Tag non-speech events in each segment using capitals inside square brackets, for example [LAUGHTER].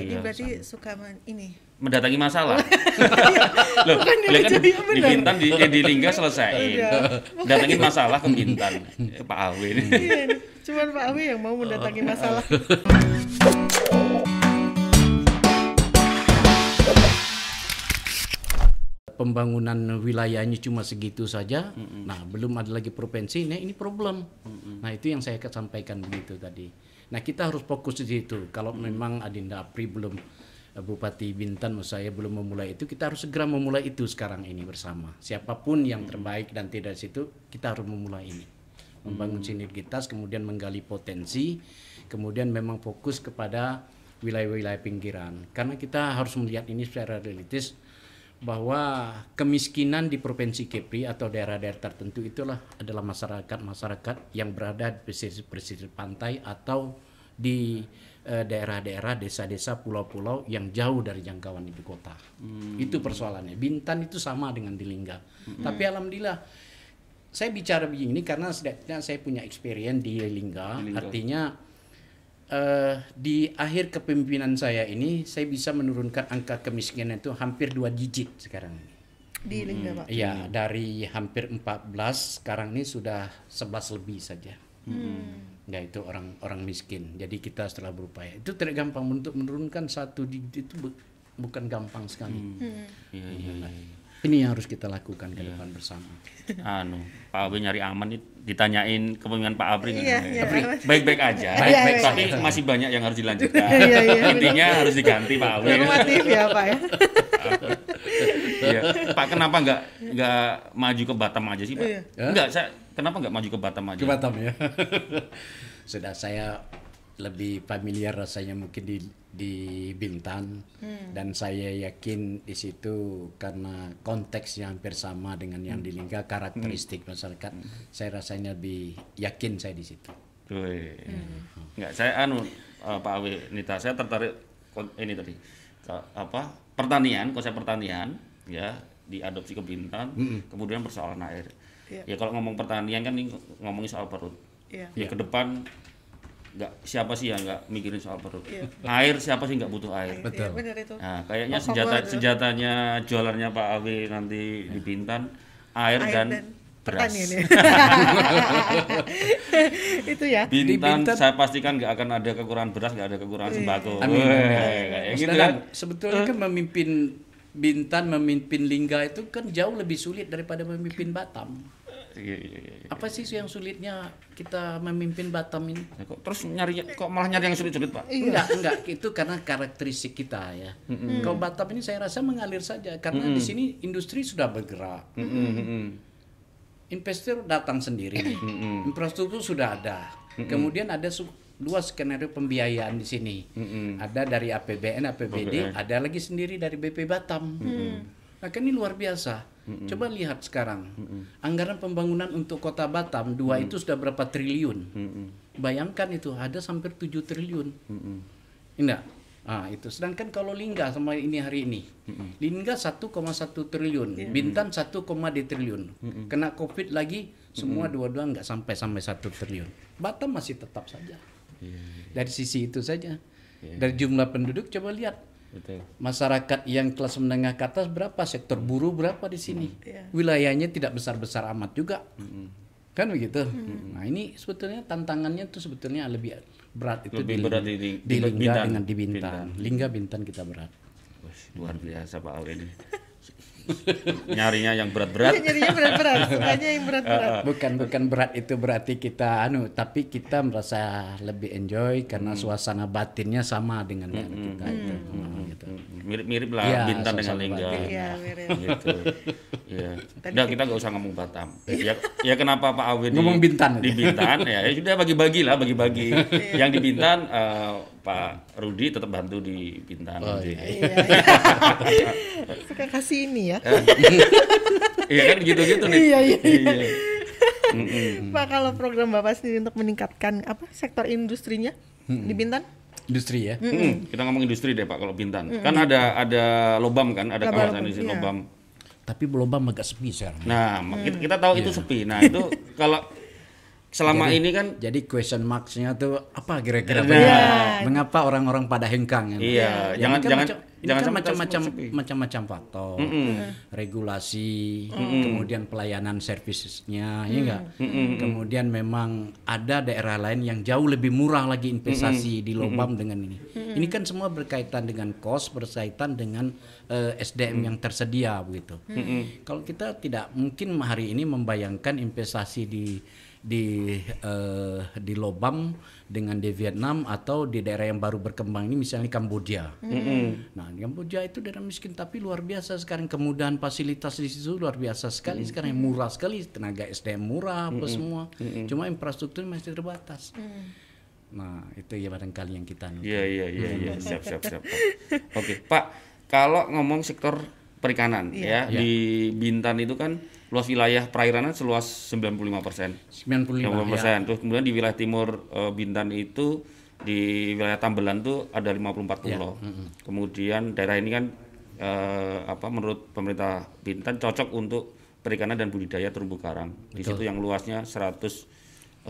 Ini Iya, berarti suka men- ini. mendatangi masalah. [LAUGHS] Loh, Bukan lah kan di. Bintan di, ya di Lingga selesaiin. Iya. Datangin masalah ke Bintan. Eh, Pak Awe ini. Iya. Cuman Pak Awi yang mau mendatangi masalah. [LAUGHS] pembangunan wilayahnya cuma segitu saja. Nah, belum ada lagi provinsi. Nah, ini problem. Nah, itu yang saya sampaikan begitu tadi. Nah, kita harus fokus di situ. Kalau memang Adinda Apri belum eh, Bupati Bintan, maksud saya belum memulai itu, kita harus segera memulai itu sekarang ini bersama. Siapa pun yang terbaik dan tidak di situ, kita harus memulai ini. Membangun sinergitas, kemudian menggali potensi, kemudian memang fokus kepada wilayah-wilayah pinggiran. Karena kita harus melihat ini secara realistis bahwa kemiskinan di provinsi Kepri atau daerah-daerah tertentu itulah adalah masyarakat-masyarakat yang berada di pesisir-pesisir pantai atau di eh, daerah-daerah desa-desa pulau-pulau yang jauh dari jangkauan ibu kota. Itu persoalannya. Bintan itu sama dengan di Lingga. Tapi alhamdulillah saya bicara begini karena setidaknya saya punya experience di Lingga, artinya eh, di akhir kepemimpinan saya ini saya bisa menurunkan angka kemiskinan itu hampir dua digit sekarang ini. Di Lingga, Pak. Iya, dari hampir 14 sekarang ini sudah 11 lebih saja. Ya itu orang orang miskin. Jadi kita setelah berupaya itu tidak gampang untuk menurunkan satu digit itu bu- bukan gampang sekali. Iya, iya, iya. Ini yang harus kita lakukan ke depan bersama. Anu, Pak Awe nyari aman nih ditanyain kepemimpinan Pak Abri? Iya, iya, Tapi aman. baik-baik aja. Baik-baik Tapi masih banyak yang harus dilanjutkan. Iya, iya, Intinya harus diganti Pak Awe. Normatif ya, Pak ya. Iya. Pak kenapa nggak nggak maju ke Batam aja sih Pak? Iya. Enggak, saya kenapa nggak maju ke Batam aja? Ke Batam ya. [LAUGHS] Sudah saya lebih familiar rasanya mungkin di di Bintan dan saya yakin di situ karena konteksnya hampir sama dengan yang di Lingga karakteristik masyarakat saya rasanya lebih yakin saya di situ. Wih. Enggak, saya anu eh, Pak Awe Nita, saya tertarik ini tadi. Ka- apa? Pertanian, konsep pertanian ya diadopsi ke Bintan, kemudian persoalan air. Iya. Ya kalau ngomong pertanian kan ini ngomongin soal perut. Iya. Ya ke depan nggak siapa sih yang nggak mikirin soal perut. Iya. Air siapa sih nggak butuh air? Iya, benar itu. Nah, kayaknya senjata itu. senjatanya jualannya Pak Awe nanti di Bintan air, Air dan, dan beras. pertanian [LAUGHS] ya. itu ya. Bintan, Bintan- saya pastikan nggak akan ada kekurangan beras, nggak ada kekurangan sembako. Amin. Weh, kayak gitu kan. sebetulnya kan memimpin Bintan, memimpin Lingga itu kan jauh lebih sulit daripada memimpin Batam. Iya, iya, iya. Apa sih yang sulitnya kita memimpin Batam ini? Ya, kok terus nyari kok malah nyari yang sulit-sulit, Pak? Enggak, enggak. Itu karena karakteristik kita ya. Kalau Batam ini saya rasa mengalir saja karena di sini industri sudah bergerak. Investor datang sendiri. Infrastruktur sudah ada. Kemudian ada dua skenario pembiayaan di sini. Ada dari APBN, APBD, ada lagi sendiri dari BP Batam. Nah, kan ini luar biasa. Coba lihat sekarang. Anggaran pembangunan untuk Kota Batam dua itu sudah berapa triliun? Bayangkan itu ada sampai 7 triliun. Enggak. Ah, itu. Sedangkan kalau Lingga sama ini hari ini. Lingga 1,1 triliun, Bintan 1, triliun. Kena Covid lagi semua dua-dua enggak sampai sampai 1 triliun. Batam masih tetap saja. Dari sisi itu saja. Dari jumlah penduduk coba lihat Betul. masyarakat yang kelas menengah ke atas berapa sektor buruh berapa di sini Iya. wilayahnya tidak besar besar amat juga kan begitu nah ini sebetulnya tantangannya tuh sebetulnya lebih berat itu Lebih di, berat di- di- di Lingga Bintan. dengan di Bintan. Bintan. Lingga Bintan kita berat Wih, luar biasa Pak ini. [LAUGHS] Nyarinya yang berat-berat. Iya, Jadinya berat-berat, sukanya yang berat-berat. [LAUGHS] bukan bukan berat itu berarti kita anu tapi kita merasa lebih enjoy karena suasana batinnya sama dengan yang kita itu Nah, gitu. Mirip-mirip lah Iya, Bintan dengan Lingga. Batin. Iya, mirip. gitu. Iya. Udah kita nggak usah ngomong Batam. Ya, ya kenapa Pak Awe di, Ngomong Bintan di. Bintan ya, ya sudah bagi-bagi lah, bagi-bagi. Yang di Bintan eh, Pak Rudi tetap bantu di Bintan. Oh, Gitu. Iya, iya. [LAUGHS] Suka kasih ini ya. [LAUGHS] Iya kan gitu-gitu nih. Iya, iya, iya. [LAUGHS] Pak kalau program Bapak sendiri untuk meningkatkan apa sektor industrinya di Bintan? industri ya Mm-mm. Kita ngomong industri deh Pak kalau Bintan. Kan ada ada lobam kan, ada Lobam, kawasan di sini iya. lobam. tapi belum agak sepi sekarang Nah, ma- kita, kita tahu itu sepi. Nah, itu kalau selama ini kan Jadi question marks-nya tuh apa kira-kira? Nah. Mengapa- Mengapa orang-orang pada hengkang? ya? Iya, Ya, jangan- ini kan jangan- macam- ini jangan kan macam-macam macam-macam faktor, regulasi, kemudian pelayanan servisnya, ya enggak? Kemudian memang ada daerah lain yang jauh lebih murah lagi investasi di Lobam dengan ini. Ini kan semua berkaitan dengan cost, berkaitan dengan eh, SDM yang tersedia begitu. Kalau kita tidak mungkin hari ini membayangkan investasi di di eh, di Lobam dengan di Vietnam atau di daerah yang baru berkembang ini misalnya Kamboja. Nah, di Kamboja itu daerah miskin tapi luar biasa sekarang. Kemudahan fasilitas di situ luar biasa sekali sekarang yang murah sekali. Tenaga SDM murah apa semua. Cuma infrastruktur masih terbatas. Nah, itu ya barangkali yang kita Iya iya iya iya. Siap siap siap. Pak. Oke Pak, kalau ngomong sektor perikanan ya di Bintan itu kan luas wilayah perairannya seluas 95 persen. 95 ya. persen. Terus kemudian di wilayah timur eh, Bintan itu di wilayah Tambelan tuh ada 54 pulau. Kemudian daerah ini kan eh, apa menurut pemerintah Bintan cocok untuk perikanan dan budidaya terumbu karang. Di situ yang luasnya 117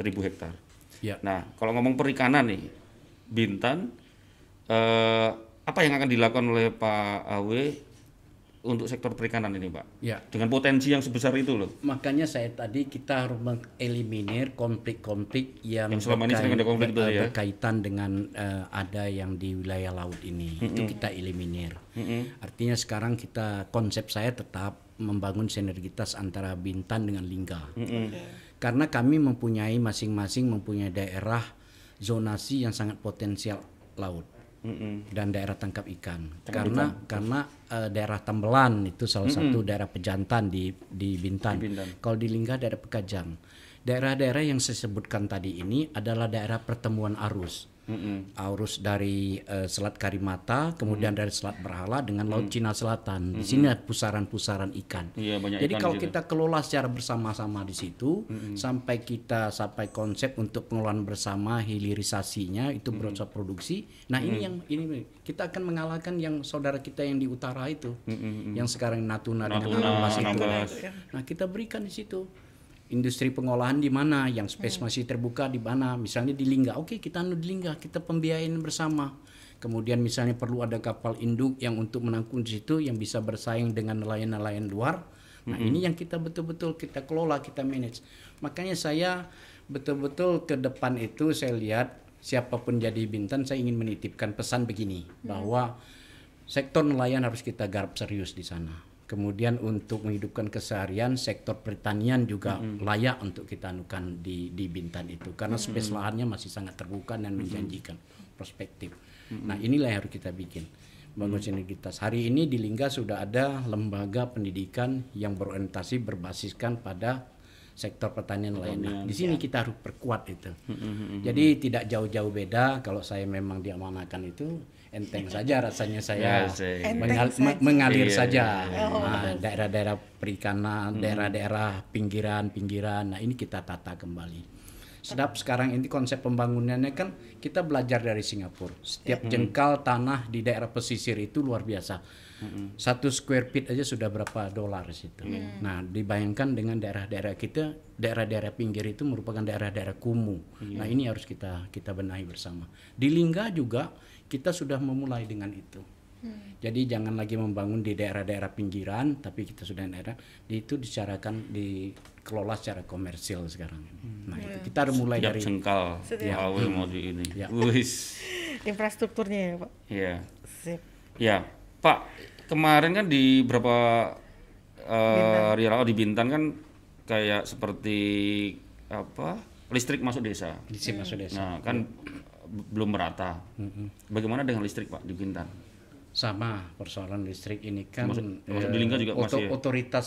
ribu hektar. Ya. Nah, kalau ngomong perikanan nih, Bintan, eh, apa yang akan dilakukan oleh Pak Awe untuk sektor perikanan ini, Pak? Ya. Dengan potensi yang sebesar itu loh. Makanya saya tadi kita harus mengeliminir konflik-konflik yang, Yang selama ini sering ada konflik itu ber- ya. berkaitan dengan eh, ada yang di wilayah laut ini. Itu kita eliminir. Artinya sekarang kita konsep saya tetap membangun sinergitas antara Bintan dengan Lingga. Karena kami mempunyai masing-masing mempunyai daerah zonasi yang sangat potensial laut dan daerah tangkap ikan. karena karena eh, daerah Tambelan itu salah satu daerah pejantan di di Bintan. Kalau di Lingga daerah Pekajang. Daerah-daerah yang saya sebutkan tadi ini adalah daerah pertemuan arus. Arus dari eh, Selat Karimata, kemudian dari Selat Berhala dengan Laut Cina Selatan. Di sini ada pusaran-pusaran ikan. Iya, banyak Jadi ikan kalau kita kelola secara bersama-sama di situ sampai kita sampai konsep untuk pengelolaan bersama hilirisasinya itu proses produksi. Nah, ini yang ini kita akan mengalahkan yang saudara kita yang di utara itu. Yang sekarang Natuna, dengan Natuna, Anambas itu. Anambas. Nah, kita berikan di situ industri pengolahan di mana yang space Hmm. masih terbuka di mana misalnya di Lingga oke kita anu di Lingga kita pembiayaan bersama kemudian misalnya perlu ada kapal induk yang untuk menampung di situ yang bisa bersaing dengan nelayan-nelayan luar nah Hmm. ini yang kita betul-betul kita kelola kita manage makanya saya betul-betul ke depan itu saya lihat siapa pun jadi Bintan saya ingin menitipkan pesan begini bahwa sektor nelayan harus kita garap serius di sana. Kemudian untuk menghidupkan keseharian sektor pertanian juga layak untuk kita anukan di di Bintan itu karena space lahannya masih sangat terbuka dan menjanjikan perspektif. Nah, inilah yang harus kita bikin. Bangun sinergitas. Hari ini di Lingga sudah ada lembaga pendidikan yang berorientasi berbasiskan pada sektor pertanian lainnya. Di sini kita harus perkuat itu. Jadi tidak jauh-jauh beda kalau saya memang diamanahkan itu enteng saja rasanya saya Ya, mengal- me- mengalir Iya, saja. iya, Nah, daerah-daerah perikanan, daerah-daerah pinggiran-pinggiran. Nah, ini kita tata kembali. Sedap sekarang ini konsep pembangunannya kan kita belajar dari Singapura. Setiap jengkal tanah di daerah pesisir itu luar biasa. Satu square feet aja sudah berapa dolar situ. Nah, dibayangkan dengan daerah-daerah kita, daerah-daerah pinggir itu merupakan daerah-daerah kumuh. Nah, ini harus kita kita benahi bersama. Di Lingga juga kita sudah memulai dengan itu. Jadi jangan lagi membangun di daerah-daerah pinggiran, tapi kita sudah daerah di itu dicarakan dikelola secara komersil sekarang. Nah, itu kita harus mulai Tiap dari jengkal Setiap- Pak Awe mau di ini. Ya. Infrastrukturnya ya Pak. Iya. Sip. Ya, Pak, kemarin kan di beberapa eh Riau di Bintan kan kayak seperti apa? Listrik masuk desa. di sini masuk desa. Nah, kan b- belum merata. Bagaimana dengan listrik, Pak, di Bintan? Sama persoalan listrik ini kan di eh, Lingga juga oto- masih ya? otoritas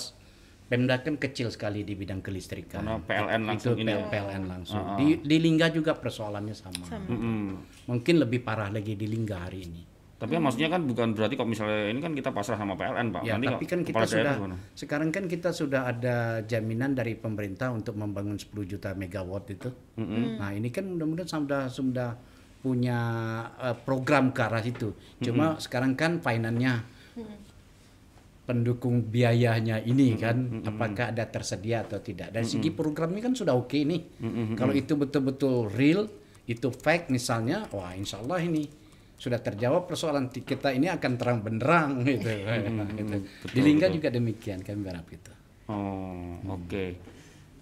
Pemda kan kecil sekali di bidang kelistrikan. Karena PLN langsung itu ini ya? PLN langsung. Di, di Lingga juga persoalannya sama. Mm-mm. Mungkin lebih parah lagi di Lingga hari ini. Tapi kan maksudnya kan bukan berarti kok misalnya ini kan kita pasrah sama PLN, Pak. Ya, Nanti tapi kan kita sudah sekarang kan kita sudah ada jaminan dari pemerintah untuk membangun 10 juta megawatt itu. Nah, ini kan mudah-mudahan sudah sudah punya eh, program ke arah itu. Cuma sekarang kan finance-nya pendukung biayanya ini kan apakah ada tersedia atau tidak. Dari segi programnya kan sudah oke nih. Kalau itu betul-betul real itu fake misalnya wah insya Allah ini sudah terjawab persoalan kita ini akan terang benderang [LAUGHS] gitu, Gitu. di Lingga juga demikian kami berharap itu Oh, oke.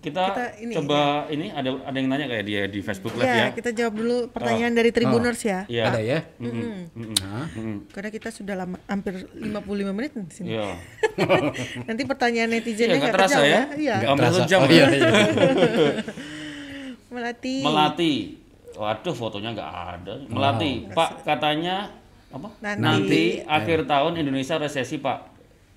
Kita, Kita ini, coba ini ada ada yang nanya kayak dia di Facebook Live ya. Ya, kita jawab dulu pertanyaan dari Tribuners ya. Iya. ada ya Mm-mm. Hah? Karena kita sudah lama hampir 55 menit di sini. Iya. [LAUGHS] Nanti pertanyaan Iya, netizennya nggak nggak terasa ya? ya. Iya. Nggak Hampir terasa. sejam Oh, ya? iya, [LAUGHS] iya. Melati. Melati. Waduh, fotonya nggak ada. Melati. Pak katanya apa? Nanti. Nanti akhir tahun Indonesia resesi, Pak.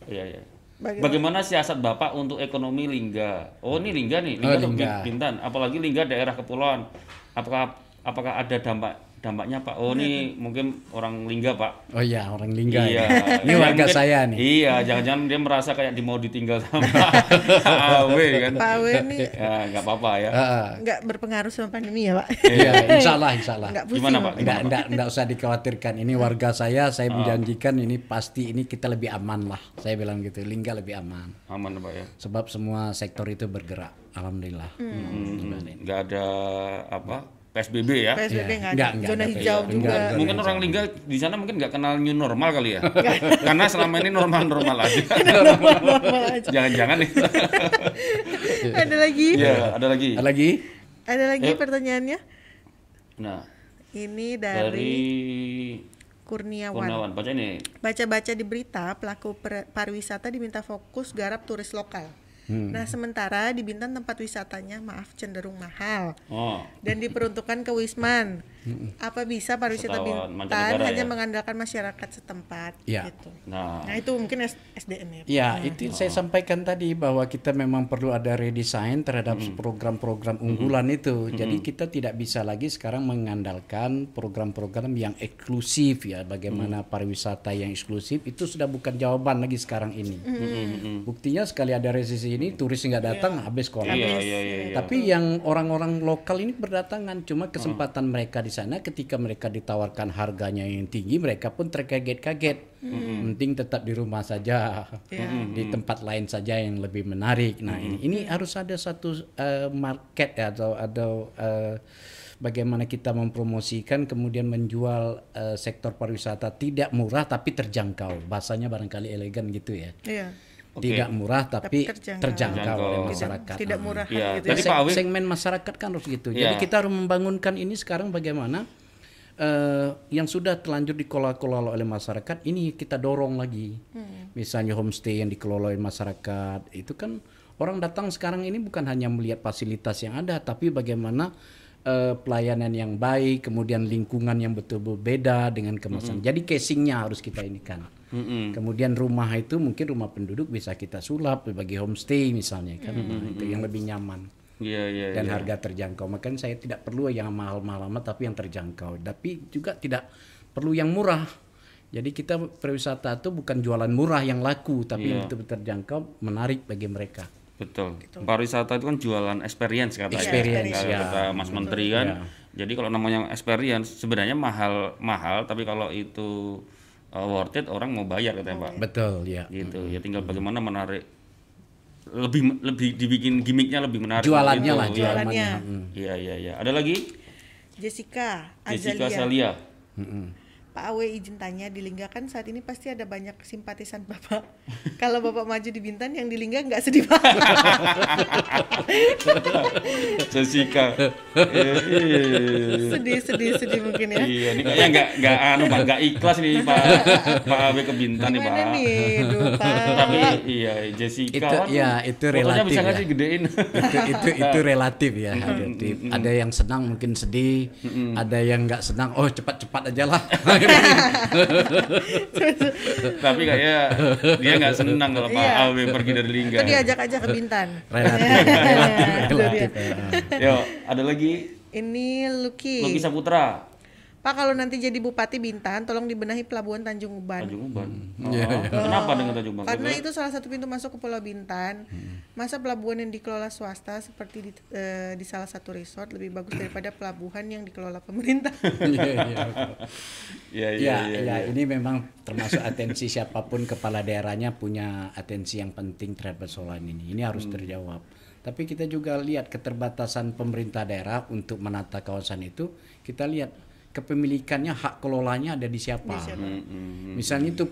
Iya, iya. Bagaimana? Bagaimana siasat Bapak untuk ekonomi Lingga? Oh, ini Lingga nih, Oh, Lingga tuh Lingga. Bintan, apalagi Lingga daerah kepulauan. Apakah apakah ada dampak dampaknya, Pak? Oh, ini mungkin orang Lingga, Pak. oh iya orang Lingga Iya. ya. ini Ya, warga mungkin- saya nih Iya, jangan-jangan dia merasa kayak di mau ditinggal sama AW kan. Pak Awe ini Ya, nggak apa-apa ya. Ah, nggak berpengaruh sama pandemi ya, Pak? iya insya Allah insya Allah Nggak pusing. Gimana, Pak? Enggak, enggak, enggak usah dikhawatirkan. Ini warga saya, saya menjanjikan ini pasti ini kita lebih aman lah. Saya bilang gitu, Lingga lebih aman. Aman, Pak ya. Sebab semua sektor itu bergerak. Alhamdulillah. Hmm, nggak ada apa PSBB ya. PSBB nggak ada. Enggak, enggak Zona ada hijau PSBB. juga. Enggak. Mungkin orang Lingga di sana mungkin nggak kenal new normal kali ya. [LAUGHS] Karena selama ini normal-normal aja. [LAUGHS] Normal aja. Jangan-jangan nih. [LAUGHS] ada lagi? Iya, ada lagi. Ada lagi? Ada lagi pertanyaannya? Nah, Ini dari dari Kurniawan. Kurniawan. Baca ini. Baca-baca di berita, pelaku pariwisata diminta fokus garap turis lokal. Hmm. Nah, sementara di Bintan tempat wisatanya maaf cenderung mahal Oh, dan diperuntukkan ke Wisman. Apa bisa pariwisata Bintan hanya ya? mengandalkan masyarakat setempat Ya. gitu. nah. Nah, itu mungkin SDM ya. Ya, itu saya sampaikan tadi bahwa kita memang perlu ada redesign terhadap Hmm. program-program unggulan itu. Jadi kita tidak bisa lagi sekarang mengandalkan program-program yang eksklusif ya. Bagaimana Hmm. pariwisata yang eksklusif itu sudah bukan jawaban lagi sekarang ini. Buktinya sekali ada resesi ini turis nggak datang habis sekolah. Iya, iya, iya, iya. Tapi yang orang-orang lokal ini berdatangan cuma kesempatan mereka di sana ketika mereka ditawarkan harganya yang tinggi mereka pun terkaget-kaget. Penting tetap di rumah saja. Di tempat lain saja yang lebih menarik. Nah, ini ini harus ada satu eh, market ya, atau atau eh, bagaimana kita mempromosikan kemudian menjual eh, sektor pariwisata tidak murah tapi terjangkau. Bahasanya barangkali elegan gitu ya. Iya. Tidak murah tapi, terjangkau. terjangkau, oleh masyarakat. Tidak murah Iya, gitu. tadi ya. Pak Awi segmen masyarakat kan harus gitu. Iya. Jadi kita harus membangunkan ini sekarang bagaimana eh, yang sudah terlanjur dikelola-kelola oleh masyarakat ini kita dorong lagi. Misalnya homestay yang dikelola oleh masyarakat itu kan orang datang sekarang ini bukan hanya melihat fasilitas yang ada, tapi bagaimana eh, pelayanan yang baik, kemudian lingkungan yang betul-betul beda dengan kemasan. Jadi casingnya harus kita ini kan. Kemudian rumah itu mungkin rumah penduduk bisa kita sulap bagi homestay misalnya kan, Nah, itu yang lebih nyaman Iya, iya, dan iya. harga terjangkau. Makanya saya tidak perlu yang mahal-mahal amat tapi yang terjangkau. Tapi juga tidak perlu yang murah. Jadi kita pariwisata itu bukan jualan murah yang laku, tapi yang betul-betul terjangkau, menarik bagi mereka. Betul. Pariwisata itu kan jualan experience katanya. Experience, Kalau ya. kata Mas Menteri kan. Jadi kalau namanya experience sebenarnya mahal mahal tapi kalau itu uh, worth it orang mau bayar katanya Pak. Betul, ya. Gitu. Ya tinggal bagaimana menarik lebih lebih dibikin gimmicknya lebih menarik. Jualannya gitu. lah, Ya. Jualannya. Iya iya iya. Ada lagi Jessica Jessica Azalia. Salia. Pak Awe izin tanya di Lingga kan saat ini pasti ada banyak simpatisan Bapak. [LAUGHS] Kalau Bapak maju di Bintan yang di Lingga nggak sedih banget. [LAUGHS] Jessica. [LAUGHS] Sedih sedih sedih mungkin ya. Iya, ini kayaknya nggak nggak anu Pak, nggak ikhlas nih Pak Pak Abe ke Bintan nih Pak. Gimana nih, duh, Pak? Tapi iya Jessica. Itu- ya, itu relatif bisa nggak ya. sih gedein? itu itu itu relatif ya relatif. ada yang senang mungkin sedih ada yang nggak senang oh cepat-cepat aja lah [LAUGHS] Tapi kayaknya dia nggak senang kalau Pak Iya. Abe pergi dari Lingga. Itu diajak aja ke Bintan. relatif relatif dia. ya. Yo, ada lagi Ini Lucky. Luki Saputra. Pak kalau nanti jadi Bupati Bintan, tolong dibenahi pelabuhan Tanjung Uban. Tanjung Uban. Oh, Iya, Kenapa dengan Tanjung Uban? Karena itu salah satu pintu masuk ke Pulau Bintan. Masa pelabuhan yang dikelola swasta seperti di, eh, di salah satu resort lebih bagus daripada pelabuhan yang dikelola pemerintah. [LAUGHS] Iya, iya. Iya, iya, Ya, iya. ya, ini memang termasuk atensi siapa pun kepala daerahnya punya atensi yang penting terhadap persoalan ini. Ini harus terjawab. Tapi kita juga lihat keterbatasan pemerintah daerah untuk menata kawasan itu. Kita lihat kepemilikannya, hak kelolanya ada di siapa. Misalnya itu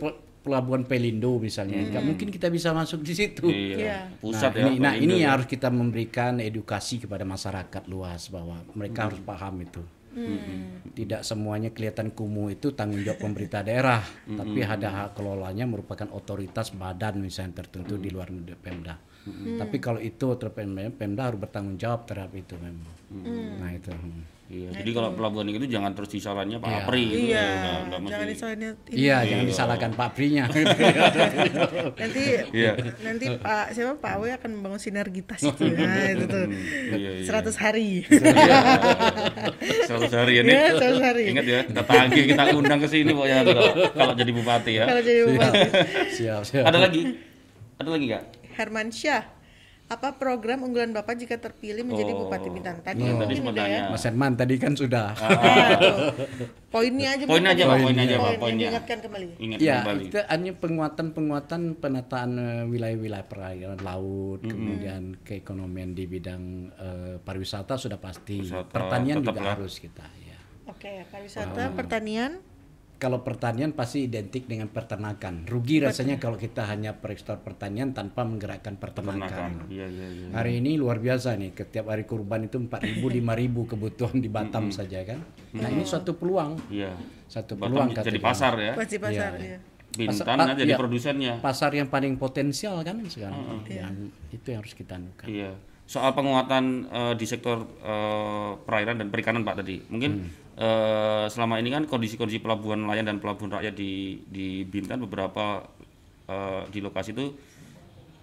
pelabuhan Pelindo misalnya, nggak mungkin kita bisa masuk di situ. Iya. Iya. Pusat nah, ya. ini, nah Pelindo ini ya. yang harus kita memberikan edukasi kepada masyarakat luas bahwa mereka harus paham itu. Tidak semuanya kelihatan kumuh itu tanggung jawab pemerintah daerah, tapi ada hak kelolanya merupakan otoritas badan misalnya tertentu di luar Pemda. Tapi kalau itu otoritas Pemda, harus bertanggung jawab terhadap itu memang. Nah itu. hmm. Iya. Jadi kalau pelabuhan itu jangan terus disalahnya Pak Apri gitu. iya, mesti- jangan disalahin Iya, jangan disalahkan Pak Prinya. [LAUGHS] nanti Iya. nanti Pak siapa Pak Awe akan membangun sinergitas itu [LAUGHS] nah itu tuh Iya, iya. 100 hari Seratus hari ya nih. Iya, 100 hari. Ingat ya, kita tagih, kita undang ke sini pokoknya kalau, kalau jadi bupati ya. kalau jadi bupati [LAUGHS] siap, siap. Ada lagi? Ada lagi nggak? Herman Syah apa program unggulan Bapak jika terpilih menjadi Oh. Bupati Bintan tadi Iya, tadi mungkin udah ya. Mas Herman tadi kan sudah. Nah, tuh. poinnya aja Poin Bapak. aja, Pak, poin aja, Pak, poinnya. diingatkan kembali Ingat Ya, kembali. itu hanya penguatan-penguatan penataan eh, wilayah-wilayah perairan laut, kemudian keekonomian di bidang eh, pariwisata sudah pasti. Wisata, Pertanian juga tetaplah. harus kita. Ya. oke pariwisata pertanian Kalau pertanian pasti identik dengan peternakan. Rugi rasanya kalau kita hanya perekspor pertanian tanpa menggerakkan peternakan. Peternakan. Iya, iya, iya. Hari ini luar biasa nih, setiap hari kurban itu 4.000 5.000 [LAUGHS] kebutuhan di Batam saja kan. Nah, ini suatu peluang, Iya. satu Batam peluang jadi katakan. pasar ya. pasti pasar Iya. ya. Bintan Pasar- jadi iya. produsennya. pasar yang paling potensial kan sekarang. Yang itu yang harus kita anukan. Iya. Soal penguatan eh, di sektor eh, perairan dan perikanan Pak tadi. Mungkin eh, selama ini kan kondisi-kondisi pelabuhan nelayan dan pelabuhan rakyat di di Bintan beberapa eh, di lokasi itu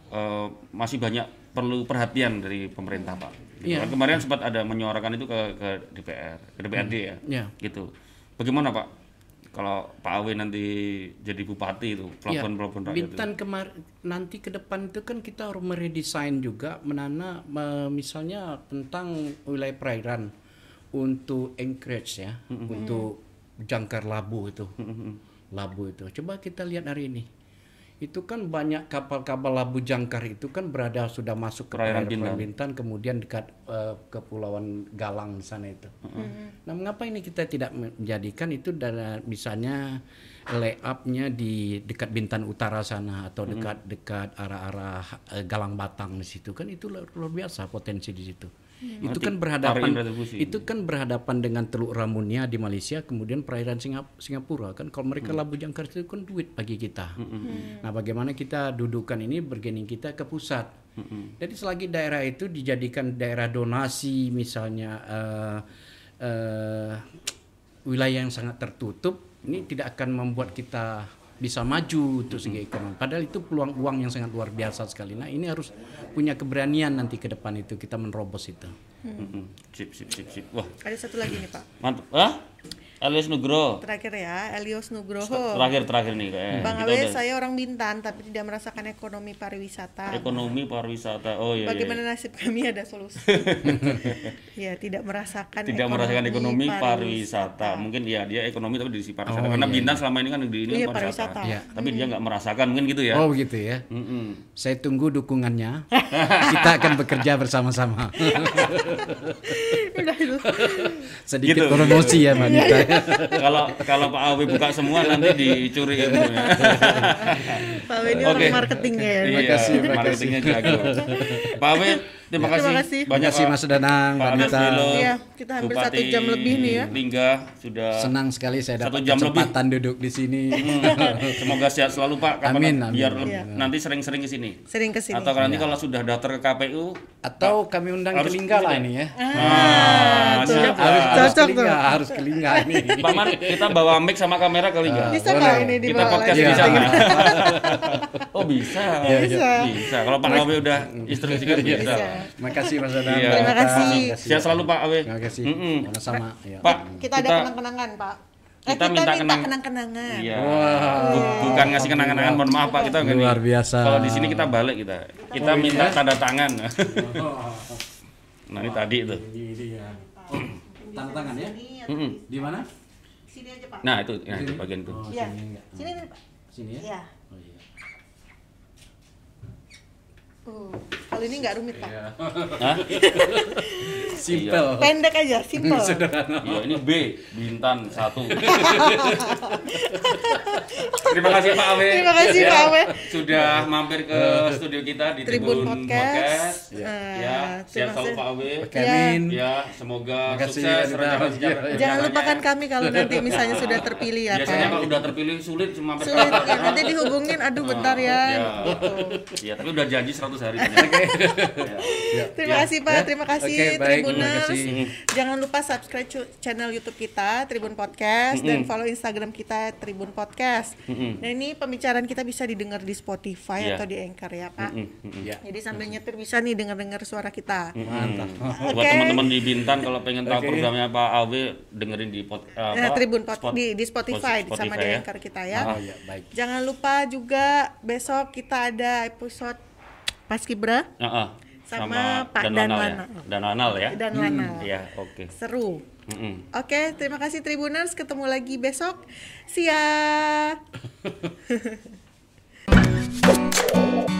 eh, masih banyak perlu perhatian dari pemerintah Pak. Gitu Iya. kan. Kemarin sempat ada menyuarakan itu ke ke DPR, ke DPRD ya. Iya. Gitu. Bagaimana Pak? Kalau Pak Awe nanti jadi bupati itu pelabuhan-pelabuhan rakyat itu. Bintan kemar nanti ke depan itu kan kita harus meredesain juga menana me- misalnya tentang wilayah perairan untuk anchorage ya, untuk jangkar labu itu. Labu itu. Coba kita lihat hari ini. Itu kan banyak kapal-kapal labu jangkar itu kan berada sudah masuk ke Perairan Bintan, kemudian dekat eh, kepulauan Galang di sana itu. Nah, mengapa ini kita tidak menjadikan itu dari misalnya layupnya di dekat Bintan Utara sana atau dekat dekat arah-arah eh, Galang Batang di situ? Kan itu luar luar biasa potensi di situ. Itu kan berhadapan itu kan berhadapan dengan Teluk Ramunia di Malaysia kemudian perairan Singap- Singapura kan. Kalau mereka labu jangkar itu kan duit bagi kita. Nah, bagaimana kita dudukkan ini bergening kita ke pusat. Jadi selagi daerah itu dijadikan daerah donasi misalnya eh, eh, wilayah yang sangat tertutup ini tidak akan membuat kita bisa maju untuk segi ekonomi. Padahal itu peluang uang yang sangat luar biasa sekali. Nah ini harus punya keberanian nanti ke depan itu kita menerobos itu. Mm-mm. Sip, sip, sip, sip. Wah, ada satu lagi nih Pak mantap. Ah? Elias Nugroho. terakhir ya Elios Nugroho Terakhir terakhir nih kayak. Bang kita Awe udah- saya orang Bintan tapi tidak merasakan ekonomi pariwisata ekonomi pariwisata. Oh iya. iya. Bagaimana nasib kami ada solusi? [LAUGHS] ya, tidak merasakan Tidak merasakan ekonomi pariwisata. Mungkin ya dia ekonomi tapi di sisi pariwisata. Karena Bintan selama ini kan di ini Iya, kan pariwisata. pariwisata. Iya. Tapi dia nggak merasakan mungkin gitu ya. Oh begitu ya. Mm-mm. Saya tunggu dukungannya. kita akan bekerja bersama-sama. [LAUGHS] Udah itu. Sedikit Gitu. promosi ya Mbak Nita. Kalau kalau Pak Awi buka semua nanti dicuri ilmunya. Pak Awe ini Oke. orang marketingnya ya. Iya, kasih, terima marketingnya jago. Pak Awi, terima kasih. Terima kasih. Banyak Terima kasih Pak. Mas Danang, Pak Mbak Alex Nita. Wilo, Iya, kita hampir satu Bupati jam lebih nih ya. Lingga sudah Senang sekali saya Satu dapat jam lebih. kesempatan duduk di sini. Semoga sehat selalu Pak. Kapan Amin, amin. biar Iya. nanti sering-sering ke sini. Sering ke sini. Atau kalau nanti kalau sudah daftar ke KPU, Atau kami undang Harus ke Lingga lah ya? ini ya. ah, Cocok tuh. Harus ke Lingga ini. [LAUGHS] Pak Man, kita bawa mic sama kamera kali nggak? Bisa nggak ini di Kita podcast lagi? di Iya. sana. oh bisa. Bisa. Bisa. Kalau Pak Awe udah instruksikan bisa. Bisa. Terima kasih Mas. Iya. Terima kasih. Sehat selalu Pak Awe. Terima kasih. Sama-sama. Ya. Pak, Kita ada kenang-kenangan, Pak. Eh, kita, minta kenang kenang-kenangan. Iya. Bu- Bukan ngasih kenang-kenangan, mohon maaf Pak, kita nggak Luar nih. biasa. Kalau di sini kita balik kita. Kita minta tanda tangan. [LAUGHS] nah, ini tadi itu. [CLEARS THROAT] Tanda tangan ya? Mm-mm. Di mana? Sini aja Pak. Nah, itu, nah, itu bagian itu. Oh, Iya. sini enggak. Sini nih Pak. Sini ya? Iya. Oh iya. Uh, kalau ini nggak rumit Pak. Hah? [LAUGHS] Simple. Pendek aja, simple. [LAUGHS] Iya, ini B, Bintan satu. [LAUGHS] Terima kasih Pak Awe. Terima kasih, Ya, Pak Awe. Sudah mampir ke studio kita di Tribun Tribun, Podcast. Ya, ya terima sehat selalu kasih. Pak Awe. Amin. Ya, semoga Makasih, sukses rencana- Iya, iya. Jangan lupakan kami kalau nanti misalnya sudah terpilih ya Biasanya Pak. kalau udah terpilih sulit cuma Sulit ya, nanti dihubungin, aduh bentar ya. Ya. Gitu. Iya, tapi udah janji 100 hari. Ya. Terima kasih Pak, Ya. terima kasih Oke, baik. Tribuners. Terima kasih. Jangan lupa subscribe channel YouTube kita Tribun Podcast dan follow Instagram kita Tribun Podcast. Nah ini pembicaraan kita bisa didengar di Spotify Iya. atau di Anchor ya Pak. Ya. Jadi sambil nyetir bisa nih dengar-dengar suara kita. Mantap. Buat Oke. teman-teman di Bintan kalau pengen tahu Oke. programnya Pak Awe dengerin di pod, Nah, apa? Tribun Pod- Spot- di, di Spotify, Spotify sama di ya. Anchor kita ya. Oh ya, baik. Jangan lupa juga besok kita ada episode Pas Kibra Heeh. Sama Pak Danwanal Danwana. ya. Danwanal ya. dan Lana. Iya, oke. Seru. Mm-mm. Oke, terima kasih Tribuners. Ketemu lagi besok. Ya. [LAUGHS]